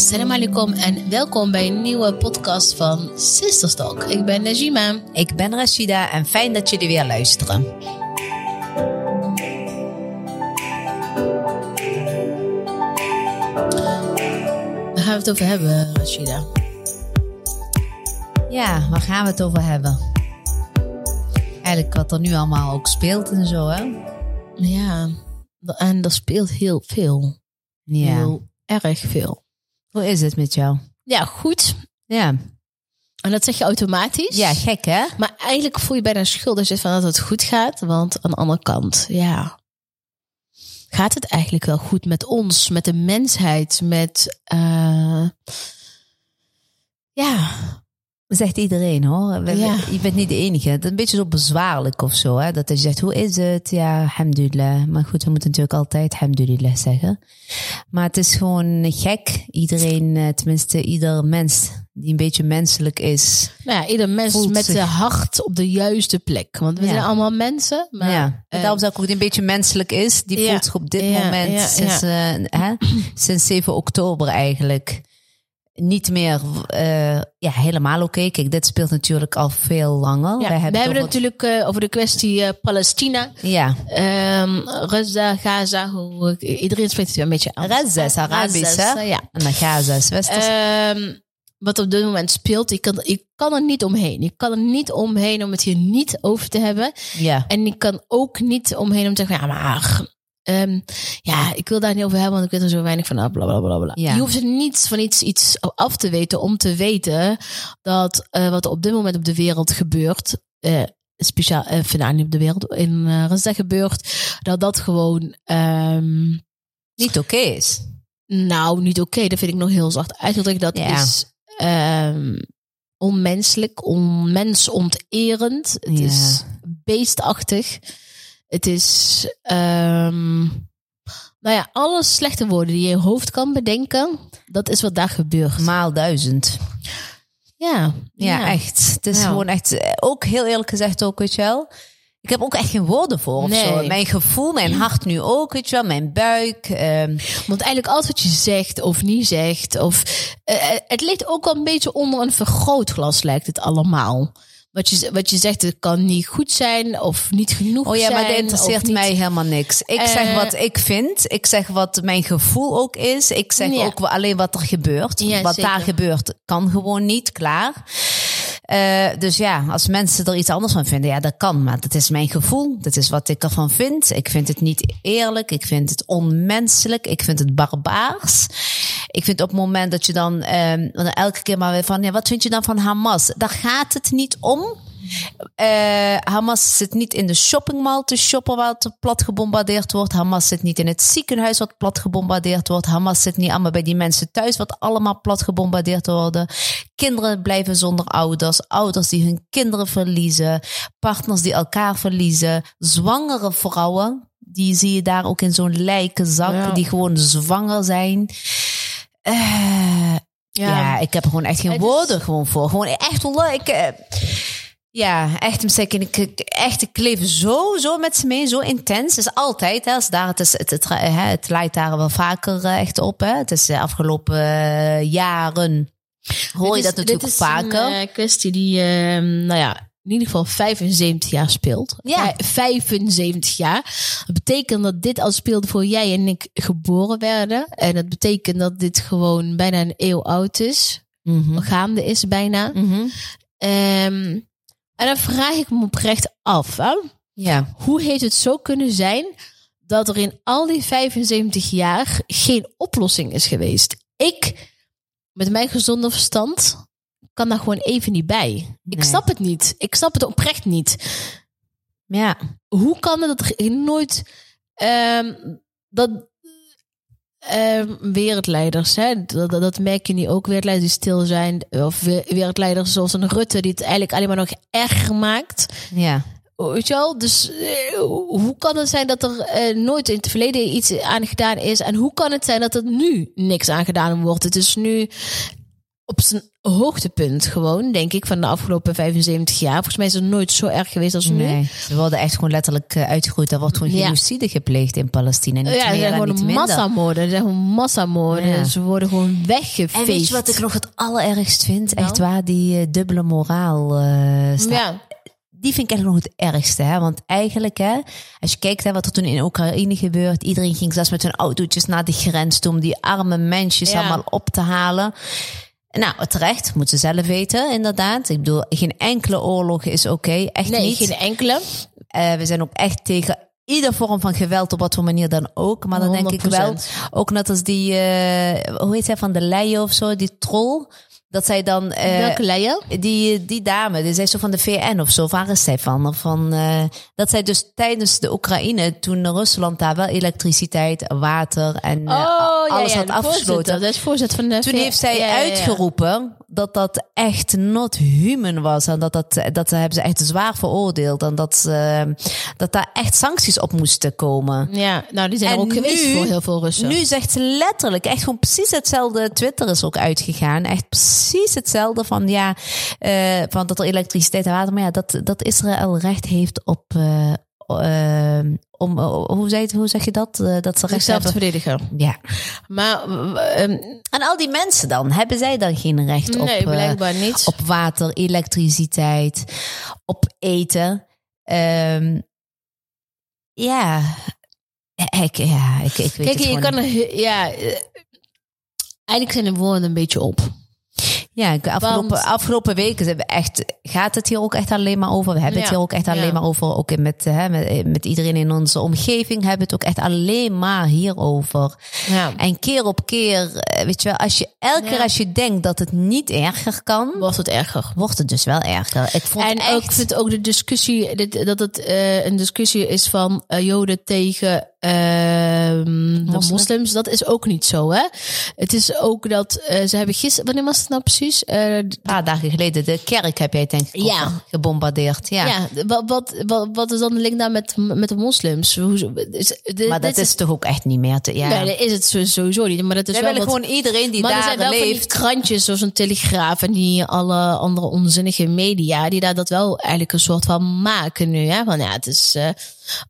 Assalamu alaikum en welkom bij een nieuwe podcast van Sisters Talk. Ik ben Najima. Ik ben Rashida en fijn dat jullie weer luisteren. Waar gaan we het over hebben, Rashida? Ja, waar gaan we het over hebben? Eigenlijk wat er nu allemaal ook speelt en zo, hè? Ja, en er speelt heel veel. Ja. Heel erg veel. Hoe is het met jou? Ja, goed. Ja. En dat zeg je automatisch. Ja, gek hè? Maar eigenlijk voel je bijna schuld als je van dat het goed gaat. Want aan de andere kant, ja. Gaat het eigenlijk wel goed met ons, met de mensheid, met. eh, ja, Zegt iedereen hoor. We- Ja. Je bent niet de enige. Het is een beetje zo bezwaarlijk of zo. Hè? Dat je zegt, hoe is het? Ja, alhamdulillah. Maar goed, we moeten natuurlijk altijd alhamdulillah zeggen. Maar het is gewoon gek. Iedereen, eh, tenminste ieder mens die een beetje menselijk is. nou ja, ieder mens met zijn hart op de juiste plek. Want we Ja. zijn allemaal mensen. Maar, ja. En eh, daarom zeg ik ook die een beetje menselijk is. Die voelt zich op dit moment sinds, eh, hè, sinds 7 oktober eigenlijk niet meer eh, ja, helemaal oké. Kijk, dit speelt natuurlijk al veel langer. ja, we hebben het natuurlijk eh, over de kwestie eh, Palestina. Ja, Ehm Gaza, Gaza, hoe, iedereen spreekt het een beetje aan. Gaza is Arabisch, Gaza, hè? Ja. en Gaza is Westers. Ehm, wat op dit moment speelt, ik kan, ik kan er niet omheen. Ik kan er niet omheen om het hier niet over te hebben. ja. En ik kan ook niet omheen om te zeggen, ja, maar ehm, ja, ik wil daar niet over hebben, want ik weet er zo weinig van. Bla, bla, bla, bla. Ja. Je hoeft er niets van iets, iets af te weten om te weten dat eh, wat er op dit moment op de wereld gebeurt, eh, speciaal, eh, vandaag niet op de wereld, in uh, gebeurt, dat dat gewoon, ehm, Niet oké is. nou, niet oké. Dat vind ik nog heel zacht uitgedrukt. Dat Ja. is ehm, onmenselijk, onmensonterend. Het Ja. is beestachtig. Het is, ehm, nou ja, alle slechte woorden die je hoofd kan bedenken. Dat is wat daar gebeurt. Maal duizend. ja, Ja, echt. Het is Ja. gewoon echt, eh, ook heel eerlijk gezegd ook, weet je wel. Ik heb ook echt geen woorden voor of Nee. zo. Mijn gevoel, mijn hart nu ook, weet je wel. Mijn buik. ehm, Want eigenlijk alles wat je zegt of niet zegt, of eh, eh, het ligt ook al een beetje onder een vergrootglas, lijkt het allemaal. Wat je, wat je zegt, het kan niet goed zijn of niet genoeg Oh ja, zijn. maar dat interesseert niet- mij helemaal niks. Ik Eh, zeg wat ik vind. Ik zeg wat mijn gevoel ook is. Ik zeg Ja. ook alleen wat er gebeurt. Ja, wat zeker. daar gebeurt, kan gewoon niet, klaar. Eh, dus ja, als mensen er iets anders van vinden, ja, dat kan. Maar dat is mijn gevoel. Dat is wat ik ervan vind. Ik vind het niet eerlijk. Ik vind het onmenselijk. Ik vind het barbaars. Ik vind op het moment dat je dan ehm, dan elke keer maar weer van, ja, wat vind je dan van Hamas? Daar gaat het niet om. Eh, Hamas zit niet in de shoppingmall te shoppen het plat gebombardeerd wordt. Hamas zit niet in het ziekenhuis wat plat gebombardeerd wordt. Hamas zit niet allemaal bij die mensen thuis wat allemaal plat gebombardeerd worden. Kinderen blijven zonder ouders. Ouders die hun kinderen verliezen. Partners die elkaar verliezen. Zwangere vrouwen. Die zie je daar ook in zo'n lijkenzak. Ja. Die gewoon zwanger zijn. Eh, ja. ik heb er gewoon echt geen Het is- woorden gewoon voor. Gewoon echt ik eh, ja, echt zeker. Ik, ik- echt, ik leef zo, zo met ze mee, zo intens. Het is altijd, hè, als daar, het, is, het, het, het leidt daar wel vaker eh, echt op. Hè. Het is de afgelopen jaren hoor je dat natuurlijk dit is vaker. Een eh, kwestie die, ehm, nou ja, in ieder geval 75 jaar speelt. Ja. Vij- 75 jaar. Dat betekent dat dit al speelde voor jij en ik geboren werden. En dat betekent dat dit gewoon bijna een eeuw oud is. Mhm. Gaande is bijna. Mhm. Ehm, en dan vraag ik me oprecht af. Hè? Ja, Hoe heeft het zo kunnen zijn dat er in al die 75 jaar geen oplossing is geweest? Ik, met mijn gezonde verstand, kan daar gewoon even niet bij. Ik Nee. snap het niet. Ik snap het oprecht niet. ja. Hoe kan het dat er nooit ehm, dat ehm, wereldleiders, hè, dat, dat- merk je nu ook, wereldleiders die stil zijn, of we- wereldleiders zoals een Rutte die het eigenlijk alleen maar nog erger maakt. ja. Weet je wel? Dus eh, hoe kan het zijn dat er eh, nooit in het verleden iets aan gedaan is? En hoe kan het zijn dat er nu niks aan gedaan wordt? Het is nu op zijn hoogtepunt gewoon, denk ik, van de afgelopen 75 jaar. Volgens mij is het nooit zo erg geweest als nu. Ze worden echt gewoon letterlijk uh, uitgegroeid. Er wordt gewoon Ja. genocide gepleegd in Palestina. Niet ja, er meer zijn niet gewoon massamoorden. Er zijn gewoon massamoorden. Ja. Ze worden gewoon weggefeest. En weet je wat ik nog het allerergst vind? Echt waar, die eh, dubbele moraal eh, staat. Ja, Die vind ik eigenlijk nog het ergste. Hè? Want eigenlijk, hè, als je kijkt hè, wat er toen in Oekraïne gebeurt. Iedereen ging zelfs met hun autootjes naar de grens toe om die arme mensjes Ja. allemaal op te halen. Nou, terecht, moeten ze zelf weten, inderdaad. Ik bedoel, geen enkele oorlog is oké. Echt nee, niet. geen enkele. Eh, we zijn ook echt tegen ieder vorm van geweld, op wat voor manier dan ook. Maar dan denk ik wel, 100%. ook net als die, eh, hoe heet zij, van de Leyen of zo, die troll. Dat zij dan... eh, Welke die, die dame, die zei zo van de VN of zo, waar is zij van? Of van eh, dat zij dus tijdens de Oekraïne, toen Rusland daar wel elektriciteit, water en eh, alles had de afgesloten. voorzitter. Dat is van de Toen heeft zij Ja, ja, ja. uitgeroepen dat dat echt not human was. En dat, dat, dat hebben ze echt zwaar veroordeeld. En dat, eh, dat daar echt sancties op moesten komen. Ja, nou die zijn er ook geweest voor heel veel Russen. Nu zegt ze letterlijk, echt gewoon precies hetzelfde. Twitter is ook uitgegaan. Echt precies hetzelfde van ja, eh, van dat er elektriciteit en water. Maar ja, dat, dat Israël recht heeft op. eh, om, hoe, zei het, hoe zeg je dat? Eh, dat ze recht zichzelf te hebben. verdedigen. Ja. Maar ehm, En al die mensen dan, hebben zij dan geen recht op, nee, eh, blijkbaar niet. op water, elektriciteit, op eten? Ehm, ja. Ik, ja, ik, ik weet Kijk, het je kan he- ja, eh, eigenlijk zijn de woorden een beetje op. Ja, afgelopen, Want- afgelopen weken zijn we echt, gaat het hier ook echt alleen maar over. We hebben het hier ook echt alleen ja. maar over. Ook met, hè, met, met iedereen in onze omgeving hebben we het ook echt alleen maar hierover. Ja. En keer op keer, eh, weet je wel, als je, elke keer als je denkt dat het niet erger kan, Wordt het erger. wordt het dus wel erger. Ik vond En echt, ook, ik vind ook de discussie, dat het eh, een discussie is van eh, Joden tegen de Moslim. moslims. Dat is ook niet zo, hè? Het is ook dat eh, ze hebben gisteren, wanneer was het nou precies? Eh, een paar dagen geleden, de kerk heb jij denk ik Ja. gebombardeerd. Ja. ja, wat, wat, wat, wat is dan de link daar met, met de moslims? Hoe, is, dit- Maar dat is toch ook echt niet meer te, ja. Nee, dat is het sowieso niet. Maar dat is Wij wel willen wat- gewoon iedereen die maar er daar zijn wel van die leeft. krantjes zoals een Telegraaf en die alle andere onzinnige media die daar dat wel eigenlijk een soort van maken nu. Hè? Van ja, het is eh,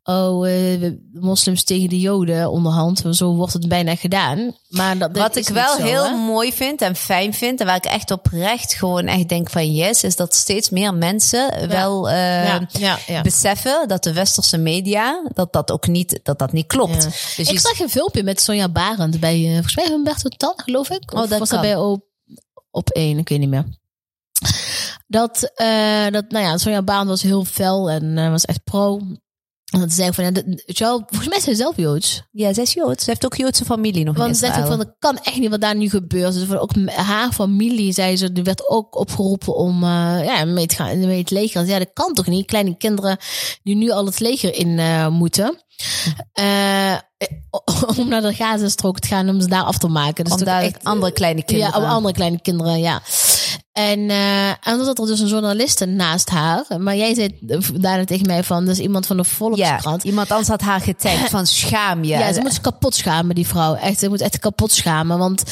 oh eh, moslims tegen de Joden onderhand. Zo wordt het bijna gedaan. Maar dat, dat Wat ik wel zo, heel hè? mooi vind en fijn vind, en waar ik echt oprecht gewoon echt denk van yes, is dat steeds meer mensen wel eh, ja, ja, beseffen dat de westerse media, dat dat ook niet, dat dat niet klopt. Dus ik je- zag een filmpje met Sonja Barend bij, eh, volgens mij Humberto Tan, geloof ik. Oh, Of dat was kan. dat bij op, op één, ik weet niet meer. Dat, dat, nou ja, Sonja Barend was heel fel en was echt pro. En dat zei van, ja, wel, volgens mij zelf Joods. ja, zij is Joods. Ze heeft ook Joodse familie nog in Want ze zegt ook Israël. van, dat kan echt niet wat daar nu gebeurt. Dus van, ook haar familie, zei ze, die werd ook opgeroepen om eh, ja, mee te gaan mee het leger. Ja, dat kan toch niet? Kleine kinderen die nu al het leger in eh, moeten. Eh, om naar de Gazastrook te gaan om ze daar af te maken. Dus om daar echt, andere kleine kinderen. Ja, om andere kleine kinderen, ja. En, eh, en dan zat er dus een journaliste naast haar. Maar jij zei daarna tegen mij van, dat is iemand van de ja, Volkskrant. iemand anders had haar getagd van schaam je. Ja, ze moet kapot schamen, die vrouw. Echt, ze moet echt kapot schamen. Want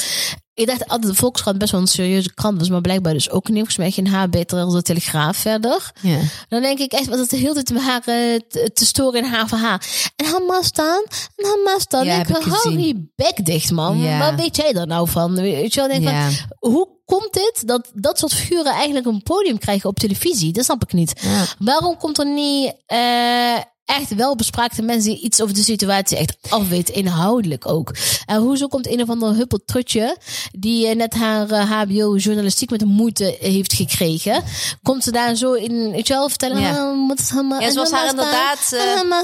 ik dacht altijd de Volkskrant best wel een serieuze krant was. Maar blijkbaar dus ook niet. Volgens mij geen haar beter dan de Telegraaf verder. Ja. Dan denk ik echt, wat het de hele tijd haar eh, te, te storen in haar verhaal. En Hamas dan, en Hamas dan. Ja, ik, hou je bek dicht, man. Ja. Wat weet jij er nou van? Weet je wel, denk Ja. van, hoe komt dit dat dat soort figuren eigenlijk een podium krijgen op televisie? Dat snap ik niet. Ja. Waarom komt er niet eh, echt wel bespraakte mensen die iets over de situatie echt afweten, inhoudelijk ook? En hoezo komt een of ander huppeltrutje die eh, net haar eh, HBO journalistiek met moeite heeft gekregen, komt ze daar zo in, weet je wel, vertellen, Ja. ah, wat is Hamas- Ja, en zoals Hamas haar inderdaad,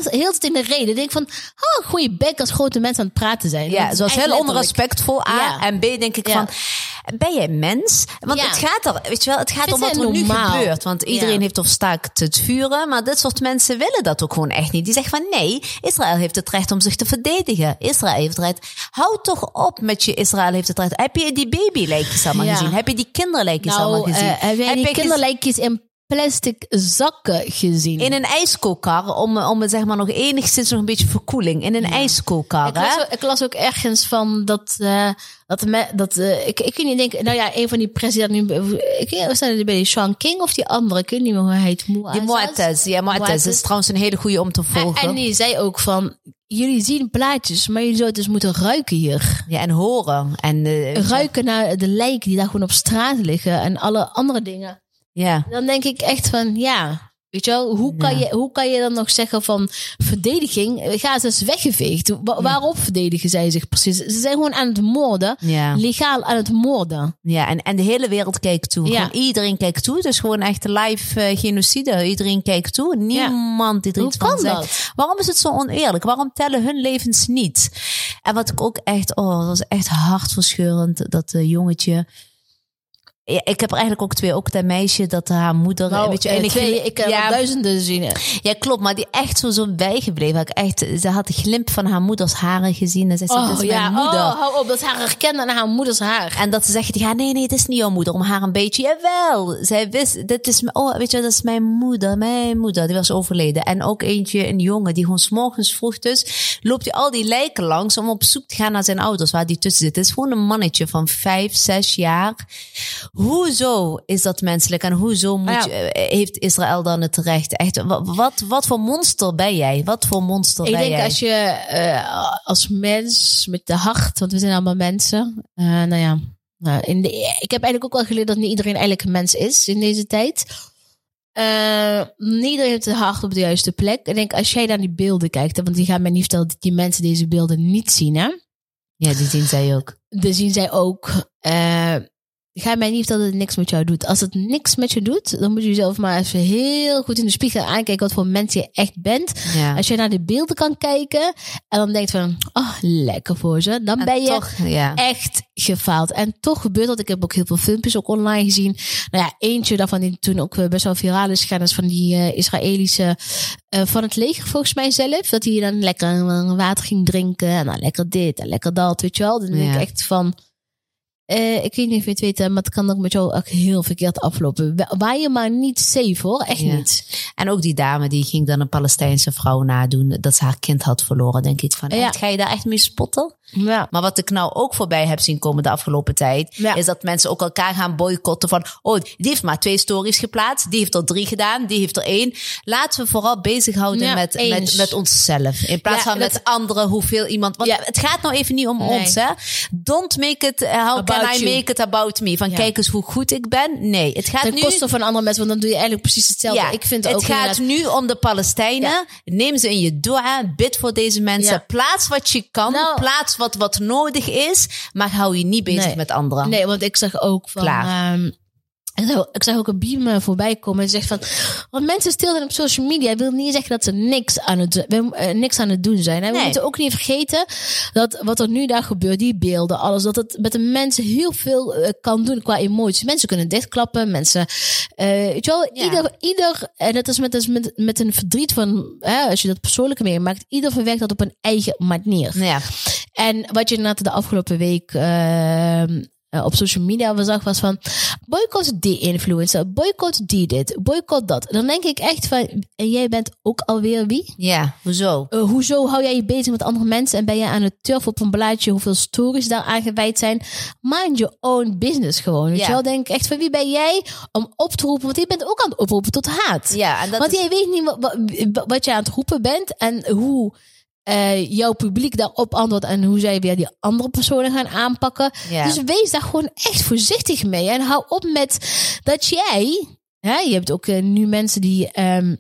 eh, heel het in de reden. Ik denk van, oh, goede bek als grote mensen aan het praten zijn. Ja, zoals echt heel onrespectvol. A. Ja. En B denk ik van, ben jij mens? Want Ja. het gaat er, weet je wel, het gaat om wat er nu normaal. gebeurt. Want iedereen Ja. heeft op staakt het vuren. Maar dit soort mensen willen dat ook gewoon echt niet. Die zeggen van, nee, Israël heeft het recht om zich te verdedigen. Israël heeft het recht. Hou toch op met je Israël heeft het recht. Heb je die babylijkjes allemaal Ja. gezien? Heb je die kinderlijkjes allemaal Nou, gezien? eh, heb die je gez- kinderlijkjes in plastic zakken gezien. In een ijskookkar, om, om het zeg maar nog enigszins nog een beetje verkoeling. In een ijskookkar, ik, las ik las ook ergens van dat, eh, dat, me, dat eh, ik, ik kun niet denken, nou ja, een van die presidenten ik weet niet, bij Sean King of die andere, ik weet niet meer hoe hij heet. Die Moattez, ja, Moattez. is trouwens een hele goede om te En, volgen. en die zei ook van, jullie zien plaatjes, maar jullie zouden dus moeten ruiken hier. Ja, en horen. En, eh, Ruiken naar de lijken die daar gewoon op straat liggen en alle andere dingen. Ja. Dan denk ik echt van, ja, weet je wel, hoe kan, Ja. je, hoe kan je dan nog zeggen van verdediging? Ga ze eens weggeveegd. Wa- Waarop verdedigen zij zich precies? Ze zijn gewoon aan het moorden. Ja. Legaal aan het moorden. Ja, en, en de hele wereld kijkt toe. Ja. Gewoon iedereen kijkt toe. Het is gewoon echt live eh, genocide. Iedereen kijkt toe. Niemand die er Hoe iets van kan zegt. dat? Waarom is het zo oneerlijk? Waarom tellen hun levens niet? En wat ik ook echt, oh, dat was echt hartverscheurend. Dat eh, jongetje. Ja, ik heb er eigenlijk ook twee. Ook dat meisje dat haar moeder. Nou, weet je, en ik, twee, ik heb ja, duizenden zien. ja, klopt. Maar die echt zo, zo bijgebleven. Ik echt, ze had de glimp van haar moeders haren gezien. En ze zei, Oh is ja, mijn moeder. oh, hou op. Dat haar herkende aan haar moeders haar. En dat ze zeggen, ja, nee, nee, het is niet jouw moeder. Om haar een beetje, jawel. Zij wist, dit is, oh, weet je, dat is mijn moeder, mijn moeder. Die was overleden. En ook eentje, een jongen, die gewoon s'morgens vroeg dus, loopt hij al die lijken langs om op zoek te gaan naar zijn ouders, waar die tussen zit. Het is gewoon een mannetje van vijf, zes jaar. Hoezo is dat menselijk? En hoezo moet Ja. je, eh, heeft Israël dan het recht? Echt, wa- wat, wat voor monster ben jij? Wat voor monster Ik ben denk jij? als je eh, als mens met de hart, want we zijn allemaal mensen. eh, nou ja, nou, in de, ik heb eigenlijk ook wel geleerd dat niet iedereen eigenlijk een mens is in deze tijd. Eh, niet iedereen heeft het hart op de juiste plek. Ik denk als jij naar die beelden kijkt, want die gaan mij niet vertellen dat die mensen deze beelden niet zien, hè? Ja, die zien zij ook. Dan zien zij ook. eh ga mij niet vertellen dat het niks met jou doet. Als het niks met je doet, dan moet je jezelf maar even heel goed in de spiegel aankijken wat voor mens je echt bent. Ja. Als je naar de beelden kan kijken en dan denkt van, oh, lekker voor ze, dan En ben je toch, ja. echt gefaald. En toch gebeurt dat. Ik heb ook heel veel filmpjes ook online gezien. Nou ja, eentje daarvan die toen ook eh, best wel viraal is gegaan, is van die eh, Israëlische eh, van het leger volgens mij zelf. Dat hij dan lekker water ging drinken en dan lekker dit en lekker dat, weet je wel. Dan denk ik echt van... eh, ik weet niet of je het weet, maar het kan ook met jou ook heel verkeerd aflopen. Wa- Waar je maar niet safe hoor, echt Ja. niet. En ook die dame die ging dan een Palestijnse vrouw nadoen dat ze haar kind had verloren. Denk ik van, Ja. ga je daar echt mee spotten? Ja. Maar wat ik nou ook voorbij heb zien komen de afgelopen tijd, Ja. is dat mensen ook elkaar gaan boycotten van, oh, die heeft maar twee stories geplaatst, die heeft er drie gedaan, die heeft er één. Laten we vooral bezighouden Ja, met, eens. met, met onszelf. In plaats van met anderen, hoeveel iemand, want het gaat nou even niet om Nee. ons, hè. Don't make it, uh, how About I you. make it about me? Van, Ja. kijk eens hoe goed ik ben. Nee, het gaat Ten nu... koste van andere mensen, want dan doe je eigenlijk precies hetzelfde. Ja, ik vind het ook gaat inderdaad- nu om de Palestijnen. Ja. Neem ze in je dua, bid voor deze mensen. Plaats wat je kan, Nou- plaats wat, wat nodig is, maar hou je niet bezig Nee. met anderen. Nee, want ik zag ook van. Klaar. ehm, ik zag, ik zag ook een beam eh, voorbij komen en zegt van, want mensen stil zijn op social media, wil niet zeggen dat ze niks aan het, eh, niks aan het doen zijn. En we Nee. moeten ook niet vergeten dat wat er nu daar gebeurt, die beelden, alles, dat het met de mensen heel veel eh, kan doen qua emoties. Mensen kunnen dichtklappen, mensen, eh weet je wel, Ja. ieder, ieder, en dat is met, is met, met een verdriet van, hè, als je dat persoonlijke meemaakt, ieder verwerkt dat op een eigen manier. Ja, En wat je inderdaad de afgelopen week ehm, eh, op social media zag, was van boycott die influencer, boycott die dit, boycott dat. Dan denk ik echt van, en jij bent ook alweer wie? ja, hoezo? Eh, hoezo hou jij je bezig met andere mensen en ben je aan het turfen op een blaadje hoeveel stories daar aan gewijd zijn? Mind your own business gewoon. Weet Ja. je wel? Denk ik echt van wie ben jij om op te roepen? Want je bent ook aan het oproepen tot haat. Ja, en dat Want is- jij weet niet wat, wat, wat je aan het roepen bent en hoe eh, jouw publiek daarop antwoordt en hoe zij weer die andere personen gaan aanpakken. Dus wees daar gewoon echt voorzichtig mee en hou op met dat jij, hè, je hebt ook eh, nu mensen die ehm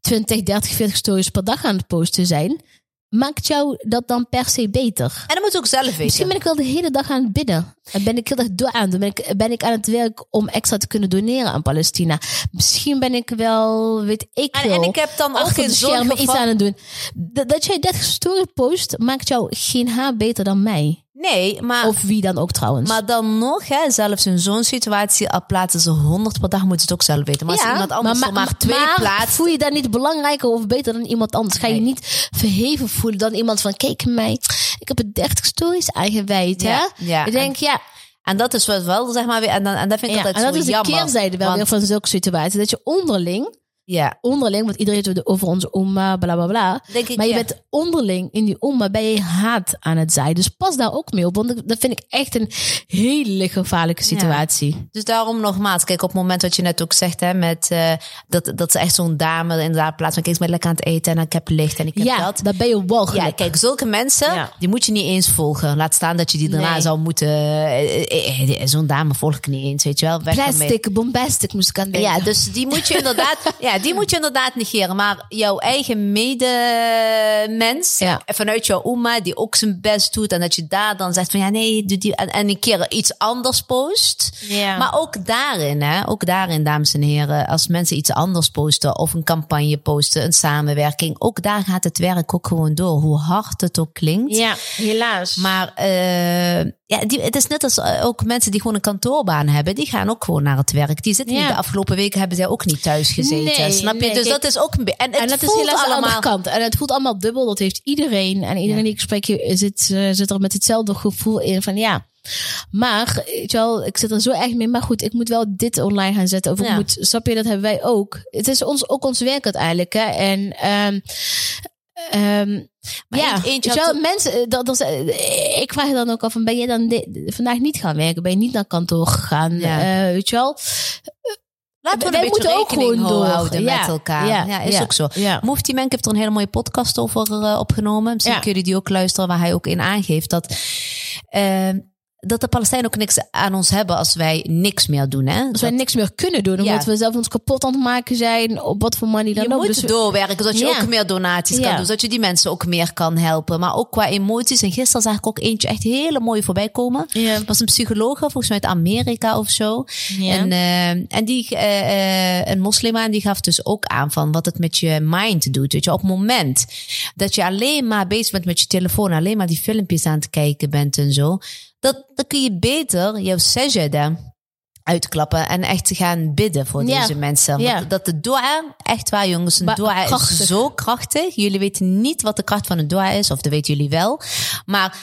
20, 30, 40 stories per dag aan het posten zijn. Maakt jou dat dan per se beter? En dat moet je ook zelf weten. Misschien ben ik wel de hele dag aan het bidden. En ben ik heel erg door aan het. Ben ik, ben ik aan het werk om extra te kunnen doneren aan Palestina. Misschien ben ik wel, weet ik en, veel. en ik heb dan ook geen zorgen schermen iets aan het doen. Dat, dat jij 30 stories post, maakt jou geen haar beter dan mij. Nee, maar... Of wie dan ook trouwens. Maar dan nog, hè, zelfs in zo'n situatie, al plaatsen ze 100 per dag, moeten ze het ook zelf weten. Maar als iemand anders maar, maar twee maar plaatst, voel je dan niet belangrijker of beter dan iemand anders? Ga je Nee. niet verheven voelen dan iemand van, kijk mij, ik heb er 30 stories aangewijd. Ja, hè? ja. Ik denk, ja, En dat is wat wel, zeg maar, weer. En, dan, en dat vind ik Ja, altijd en dat zo is de jammer. keerzijde wel want- weer van zulke situaties. Dat je onderling, Ja, onderling, want iedereen heeft het over onze umma, bla bla bla. denk ik. Maar je ja. bent onderling in die umma, ben je haat aan het zaaien. Dus pas daar ook mee op, want dat- vind ik echt een hele gevaarlijke situatie. Dus daarom nogmaals, kijk, op het moment wat je net ook zegt, hè, met eh, dat, dat ze echt zo'n dame inderdaad plaats van, kijk, ik ben lekker aan het eten en ik heb licht en ik heb Ja, dat. dan ben je walgelijk. Ja, kijk, zulke mensen, die moet je niet eens volgen. Laat staan dat je die daarna Nee. zou moeten. eh, eh, Zo'n dame volg ik niet eens, weet je wel. Weg. Plastic, bombastic moest ik aan denken. Ja, dus die moet je inderdaad, ja, die moet je inderdaad negeren. Maar jouw eigen medemens, Ja. vanuit jouw oma, die ook zijn best doet. En dat je daar dan zegt van ja, nee, doe die. En, en een keer iets anders post. Ja. Maar ook daarin, hè, ook daarin, dames en heren, als mensen iets anders posten of een campagne posten, een samenwerking, ook daar gaat het werk ook gewoon door. Hoe hard het ook klinkt. ja, helaas. Maar eh, ja, die, het is net als eh, ook mensen die gewoon een kantoorbaan hebben. Die gaan ook gewoon naar het werk. Die zitten Ja. niet de afgelopen weken hebben zij ook niet thuis gezeten. Nee, snap je? nee, dus kijk, dat is ook een beetje. En, het en dat is voelt helaas de allemaal. andere kant. En het voelt allemaal dubbel. Dat heeft iedereen. En iedereen Ja. die ik spreek zit, eh, zit er met hetzelfde gevoel in van ja. Maar, weet je wel, ik zit er zo erg mee. Maar goed, ik moet wel dit online gaan zetten. Of ik Ja. moet, snap je, dat hebben wij ook. Het is ons, ook ons werk uiteindelijk. Hè? En, ehm ehm Maar ja, eentje- had mensen, eh, dat, dat, eh, ik vraag je dan ook af van, ben je dan de- vandaag niet gaan werken? Ben je niet naar kantoor gegaan? Ja. Eh, weet je wel? Laten we wij een beetje moeten ook gewoon houden Ja, met elkaar. Ja, ja, is ja, ook zo. ja. Mufti Menk heeft er een hele mooie podcast over opgenomen. Misschien kun je die ook luisteren, waar hij ook in aangeeft dat. eh, dat de Palestijnen ook niks aan ons hebben als wij niks meer doen. Hè? Als wij niks meer kunnen doen, omdat Ja. we zelf ons kapot aan het maken zijn, op wat voor manier dan je ook. moet Dus we- doorwerken, zodat je Ja. ook meer donaties kan doen. Zodat je die mensen ook meer kan helpen. Maar ook qua emoties. En gisteren zag ik ook eentje echt hele mooi voorbij komen. Het was een psycholoog, volgens mij uit Amerika of zo. En, eh, en die, eh, eh, een moslima, en die gaf dus ook aan van wat het met je mind doet. Weet je, op het moment dat je alleen maar bezig bent met je telefoon, alleen maar die filmpjes aan het kijken bent en zo, dat, dan kun je beter jouw sajada uitklappen en echt gaan bidden voor Ja. deze mensen. Ja. Want dat de dua, echt waar jongens, een dua krachtig. is zo krachtig. Jullie weten niet wat de kracht van een dua is, of dat weten jullie wel. Maar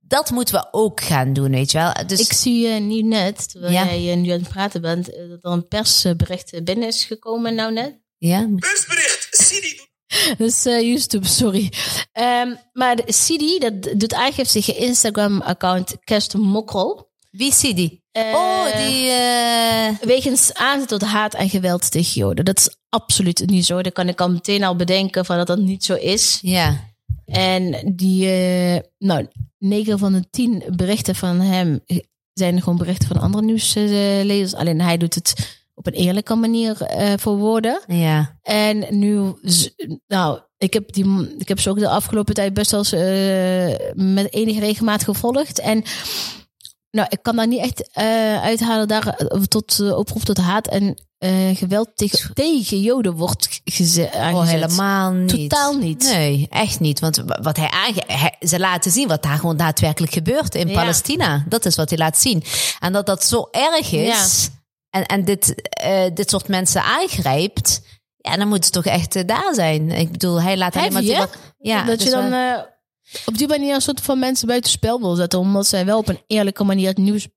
dat moeten we ook gaan doen, weet je wel. Dus Ik zie je nu net, terwijl Ja. jij eh, nu aan het praten bent, eh, dat er een persbericht binnen is gekomen nou net. ja, Persbericht. Sidi doet Dus eh, YouTube, sorry. Ehm, maar Sidi, dat doet eigenlijk heeft zich Instagram-account Kerst Mokkel. wie die? Eh, oh, die... eh, Wegens aanzet tot haat en geweld tegen Joden. Dat is absoluut niet zo. Dat kan ik al meteen al bedenken van dat dat niet zo is. Ja, En die, nou, negen van de tien berichten van hem zijn gewoon berichten van andere nieuwslezers. Alleen hij doet het op een eerlijke manier eh verwoorden. ja. En nu, nou, ik heb, die, ik heb ze ook de afgelopen tijd best wel eens, eh, met enige regelmaat gevolgd. En nou, ik kan daar niet echt eh, uithalen daar, tot oproep tot haat en eh, geweld tegen, tegen Joden wordt geze- Oh, helemaal niet. Totaal niet. Nee, echt niet. Want wa- wat hij aange... hij- ze laten zien wat daar gewoon daadwerkelijk gebeurt in Ja. Palestina. Dat is wat hij laat zien. En dat dat zo erg is. En, en dit, eh, dit soort mensen aangrijpt. Ja, dan moet het toch echt eh, daar zijn. Ik bedoel, hij laat hè? wat... Ja, dat dus je dan eh, op die manier een soort van mensen buiten spel wil zetten. Omdat zij wel op een eerlijke manier het nieuws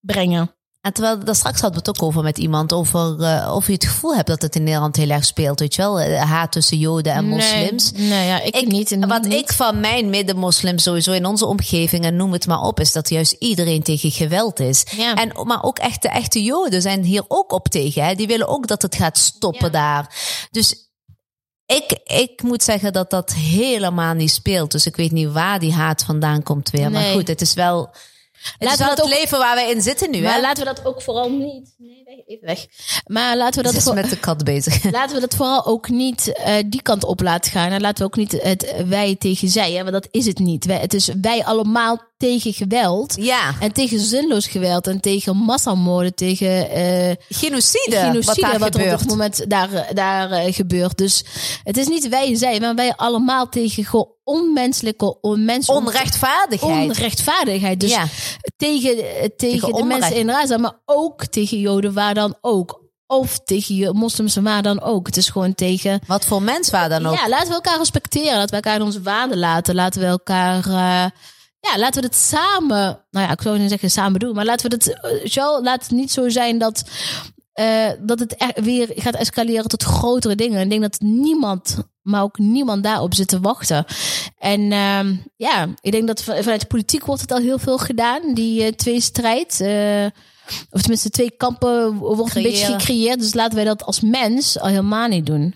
brengen. En terwijl, daar straks hadden we het ook over met iemand, over eh, of je het gevoel hebt dat het in Nederland heel erg speelt, weet je wel? Eh, Haat tussen Joden en moslims. Nee, nee ja, ik, Ik, niet. wat niet. ik van mijn middenmoslims sowieso in onze omgeving, en noem het maar op, is dat juist iedereen tegen geweld is. Ja. En, maar ook echte, echte Joden zijn hier ook op tegen. Hè? Die willen ook dat het gaat stoppen Ja. daar. Dus ik, ik moet zeggen dat dat helemaal niet speelt. Dus ik weet niet waar die haat vandaan komt weer. Maar Nee. goed, het is wel... Het Laten is wel we het dat ook- leven waar wij in zitten nu. Maar hè? laten we dat ook vooral niet. Nee, weg, even weg. Maar laten we dat is met de kat bezig. Laten we dat vooral ook niet eh, die kant op laten gaan. En laten we ook niet het wij tegen zij. Hè? Want dat is het niet. Wij, het is wij allemaal tegen geweld. Ja, En tegen zinloos geweld. En tegen massamoorden. Tegen eh genocide, genocide. wat daar Wat, er op gebeurt. dit moment daar, daar eh, gebeurt. Dus het is niet wij en zij. Maar wij allemaal tegen gewoon onmenselijke, onmenselijke Onrechtvaardigheid. onrechtvaardigheid. Dus Ja. tegen, eh, tegen, de onrecht. mensen in Gaza, maar ook tegen Joden waar dan ook. Of tegen je moslims waar dan ook. Het is gewoon tegen. Wat voor mens waar dan ook. Ja, laten we elkaar respecteren. Laten we elkaar onze waarden laten. Laten we elkaar. Ja, laten we het samen, nou ja, ik zou niet zeggen samen doen, maar laten we het, eh, zo, laat het niet zo zijn dat, eh, dat het echt weer gaat escaleren tot grotere dingen. Ik denk dat niemand, maar ook niemand daarop zit te wachten. En ehm, ja, ik denk dat van- vanuit de politiek wordt het al heel veel gedaan, die eh, twee strijd. eh, of tenminste, twee kampen wordt een beetje gecreëerd. Dus laten wij dat als mens al helemaal niet doen.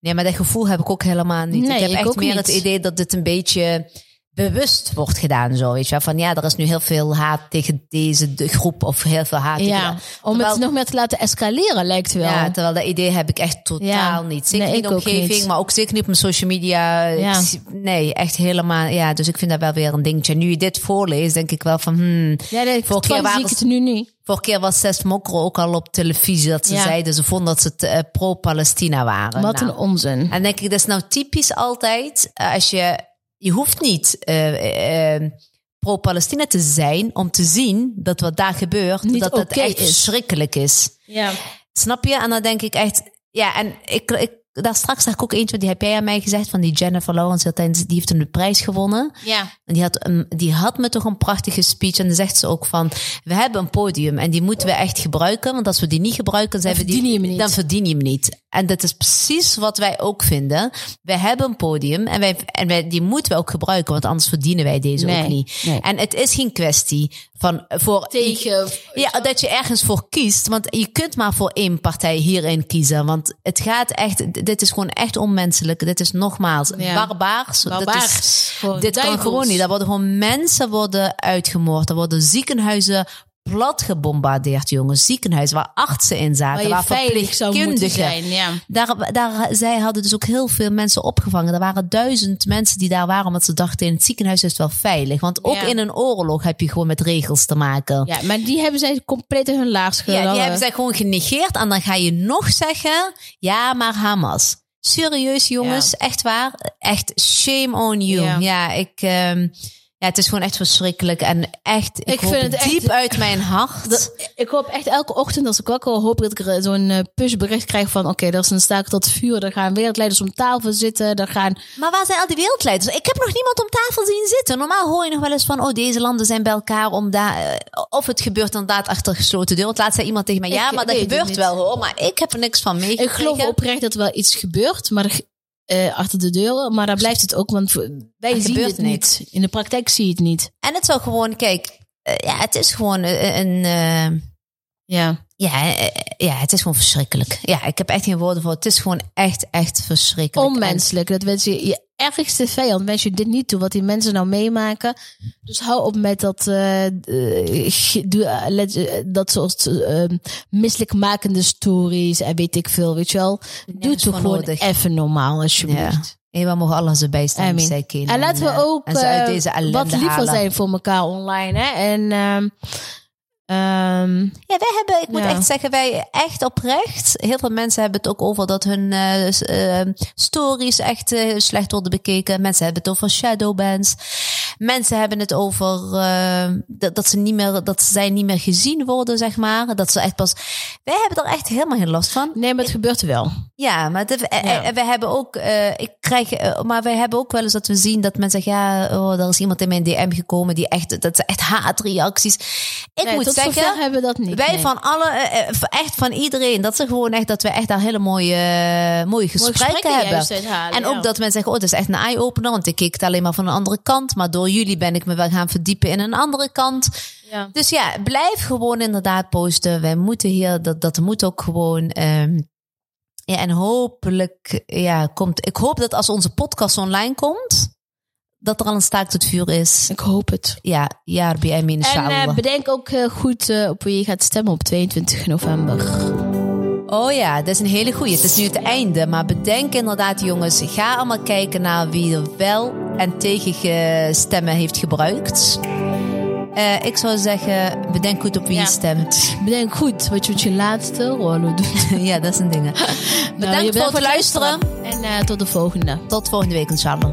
Nee, maar dat gevoel heb ik ook helemaal niet. Nee, ik heb ik echt meer niet. het idee dat dit een beetje bewust wordt gedaan. Zo, weet je wel. Van ja, er is nu heel veel haat tegen deze de groep of heel veel haat tegen Ja, om Terwijl- het nog meer te laten escaleren lijkt wel. Ja, terwijl dat idee heb ik echt totaal Ja. niet. Zeker Nee, in de omgeving, niet. maar ook zeker niet op mijn social media. Ja. Nee, echt helemaal. Ja, dus ik vind dat wel weer een dingetje. Nu je dit voorleest, denk ik wel van... Hmm, Ja, nee, Vorige keer waren ik het nu niet. Vorige keer was Sest Mokro ook al op televisie dat ze Ja. zeiden ze vonden dat ze te, eh, pro-Palestina waren. Wat Nou, een onzin. en denk ik, dat is nou typisch altijd eh, als je, je hoeft niet eh, eh, pro-Palestina te zijn om te zien dat wat daar gebeurt, Niet dat het oké echt is. verschrikkelijk is. Ja. Snap je? En dan denk ik echt, ja, en ik, ik daar straks zag ik ook eentje, die heb jij aan mij gezegd, van die Jennifer Lawrence, die heeft toen de prijs gewonnen. Ja. En die had, een, die had me toch een prachtige speech. En dan zegt ze ook van, we hebben een podium en die moeten we echt gebruiken. Want als we die niet gebruiken, Dan zijn we die, verdien je hem niet. dan verdien je hem niet. En dat is precies wat wij ook vinden. Wij hebben een podium en, wij, en wij, die moeten we ook gebruiken. Want anders verdienen wij deze Nee, ook niet. nee. En het is geen kwestie van voor Tegen. ja, dat je ergens voor kiest. Want je kunt maar voor één partij hierin kiezen. Want het gaat echt, dit is gewoon echt onmenselijk. Dit is nogmaals Ja. barbaars. Barbaars. is- dit kan gewoon niet. Er worden gewoon mensen worden uitgemoord. Er worden ziekenhuizen plat gebombardeerd, jongens. Ziekenhuizen waar artsen in zaten. Waar waar verpleegkundigen. zijn. Ja. Daar, daar, zij hadden dus ook heel veel mensen opgevangen. Er waren duizend mensen die daar waren, omdat ze dachten in het ziekenhuis is het wel veilig. Want ook Ja. in een oorlog heb je gewoon met regels te maken. ja, maar die hebben zij compleet in hun laars Ja, gehouden. die hebben zij gewoon genegeerd. En dan ga je nog zeggen, ja, maar Hamas. Serieus, jongens, echt waar. Echt shame on you. Ja. Ja, ik... ehm, ja, het is gewoon echt verschrikkelijk. En echt, ik, vind het echt- diep uit mijn hart. Dat- ik hoop echt elke ochtend als ik wakker hoop ik dat ik zo'n eh, pushbericht krijg van oké, er is een staak tot vuur. Er gaan wereldleiders om tafel zitten. Er gaan Maar waar zijn al die wereldleiders? Ik heb nog niemand om tafel zien zitten. Normaal hoor je nog wel eens van, oh, deze landen zijn bij elkaar om daar... eh, Of het gebeurt inderdaad achter gesloten deuren. Want laatst zei iemand tegen mij, ja, Ik maar dat gebeurt wel hoor. Maar ik heb er niks van meegekregen. Ik geloof oprecht dat er wel iets gebeurt, maar er, eh, achter de deuren. Maar daar blijft het ook, want wij Er zien het niet. In de praktijk zie je het niet. En het zou gewoon, kijk, eh, ja, het is gewoon een... een eh, Ja. Ja, eh, ja, het is gewoon verschrikkelijk. Ja, ik heb echt geen woorden voor. Het is gewoon echt, echt verschrikkelijk. Onmenselijk. Dat wens je je ergste vijand wens je dit niet toe, wat die mensen nou meemaken. Dus hou op met dat, eh, eh, eh, eh, dat soort eh, misselijkmakende stories en weet ik veel, weet je wel. Doe Nergens toch gewoon nodig. even normaal, Ja. alsjeblieft. En we mogen alles erbij staan. Amen. zij kennen. En laten we eh, ook en ze uit eh, deze ellende wat liever halen. zijn voor elkaar online. Hè? En ehm, ehm, Ja, wij hebben, ik moet Ja. echt zeggen, wij echt oprecht. Heel veel mensen hebben het ook over dat hun eh, s- eh, stories echt eh, slecht worden bekeken. Mensen hebben het over shadowbans. Mensen hebben het over eh, dat, dat ze niet meer, dat zij niet meer gezien worden, zeg maar. Dat ze echt pas. Wij hebben er echt helemaal geen last van. nee, maar het gebeurt wel. Ja, maar eh, Ja. we hebben ook, ik krijg, maar wij hebben ook wel eens dat we zien dat mensen zeggen, ja, oh, er is iemand in mijn DM gekomen die echt, dat zijn echt haatreacties. Ik Nee, moet zeggen, hebben dat niet. wij nee. van alle, eh, eh, echt van iedereen, dat ze gewoon echt, dat we echt daar hele mooie, eh, mooie gesprekken, gesprekken hebben. en ook dat mensen zeggen, oh, het is echt een eye-opener, want ik keek het alleen maar van een andere kant, maar door jullie ben ik me wel gaan verdiepen in een andere kant. Ja. Dus ja, blijf gewoon inderdaad posten. Wij moeten hier, dat, dat moet ook gewoon. ehm, ja, en hopelijk, ja, komt. Ik hoop dat als onze podcast online komt, dat er al een staakt het vuur is. Ik hoop het. Ja, ja, bij En inshallah. eh, bedenk ook eh, goed eh, op wie je gaat stemmen op 22 november. Oh ja, dat is een hele goeie. Het is nu het einde, maar bedenk inderdaad, jongens, ga allemaal kijken naar wie er wel en tegen ge- stemmen heeft gebruikt. Eh, ik zou zeggen, bedenk goed op wie Ja. je stemt. Bedenk goed wat je met je laatste rollo doet. ja, dat is een ding. Nou, Bedankt voor het luisteren. En eh, tot de volgende. Tot volgende week, inshallah.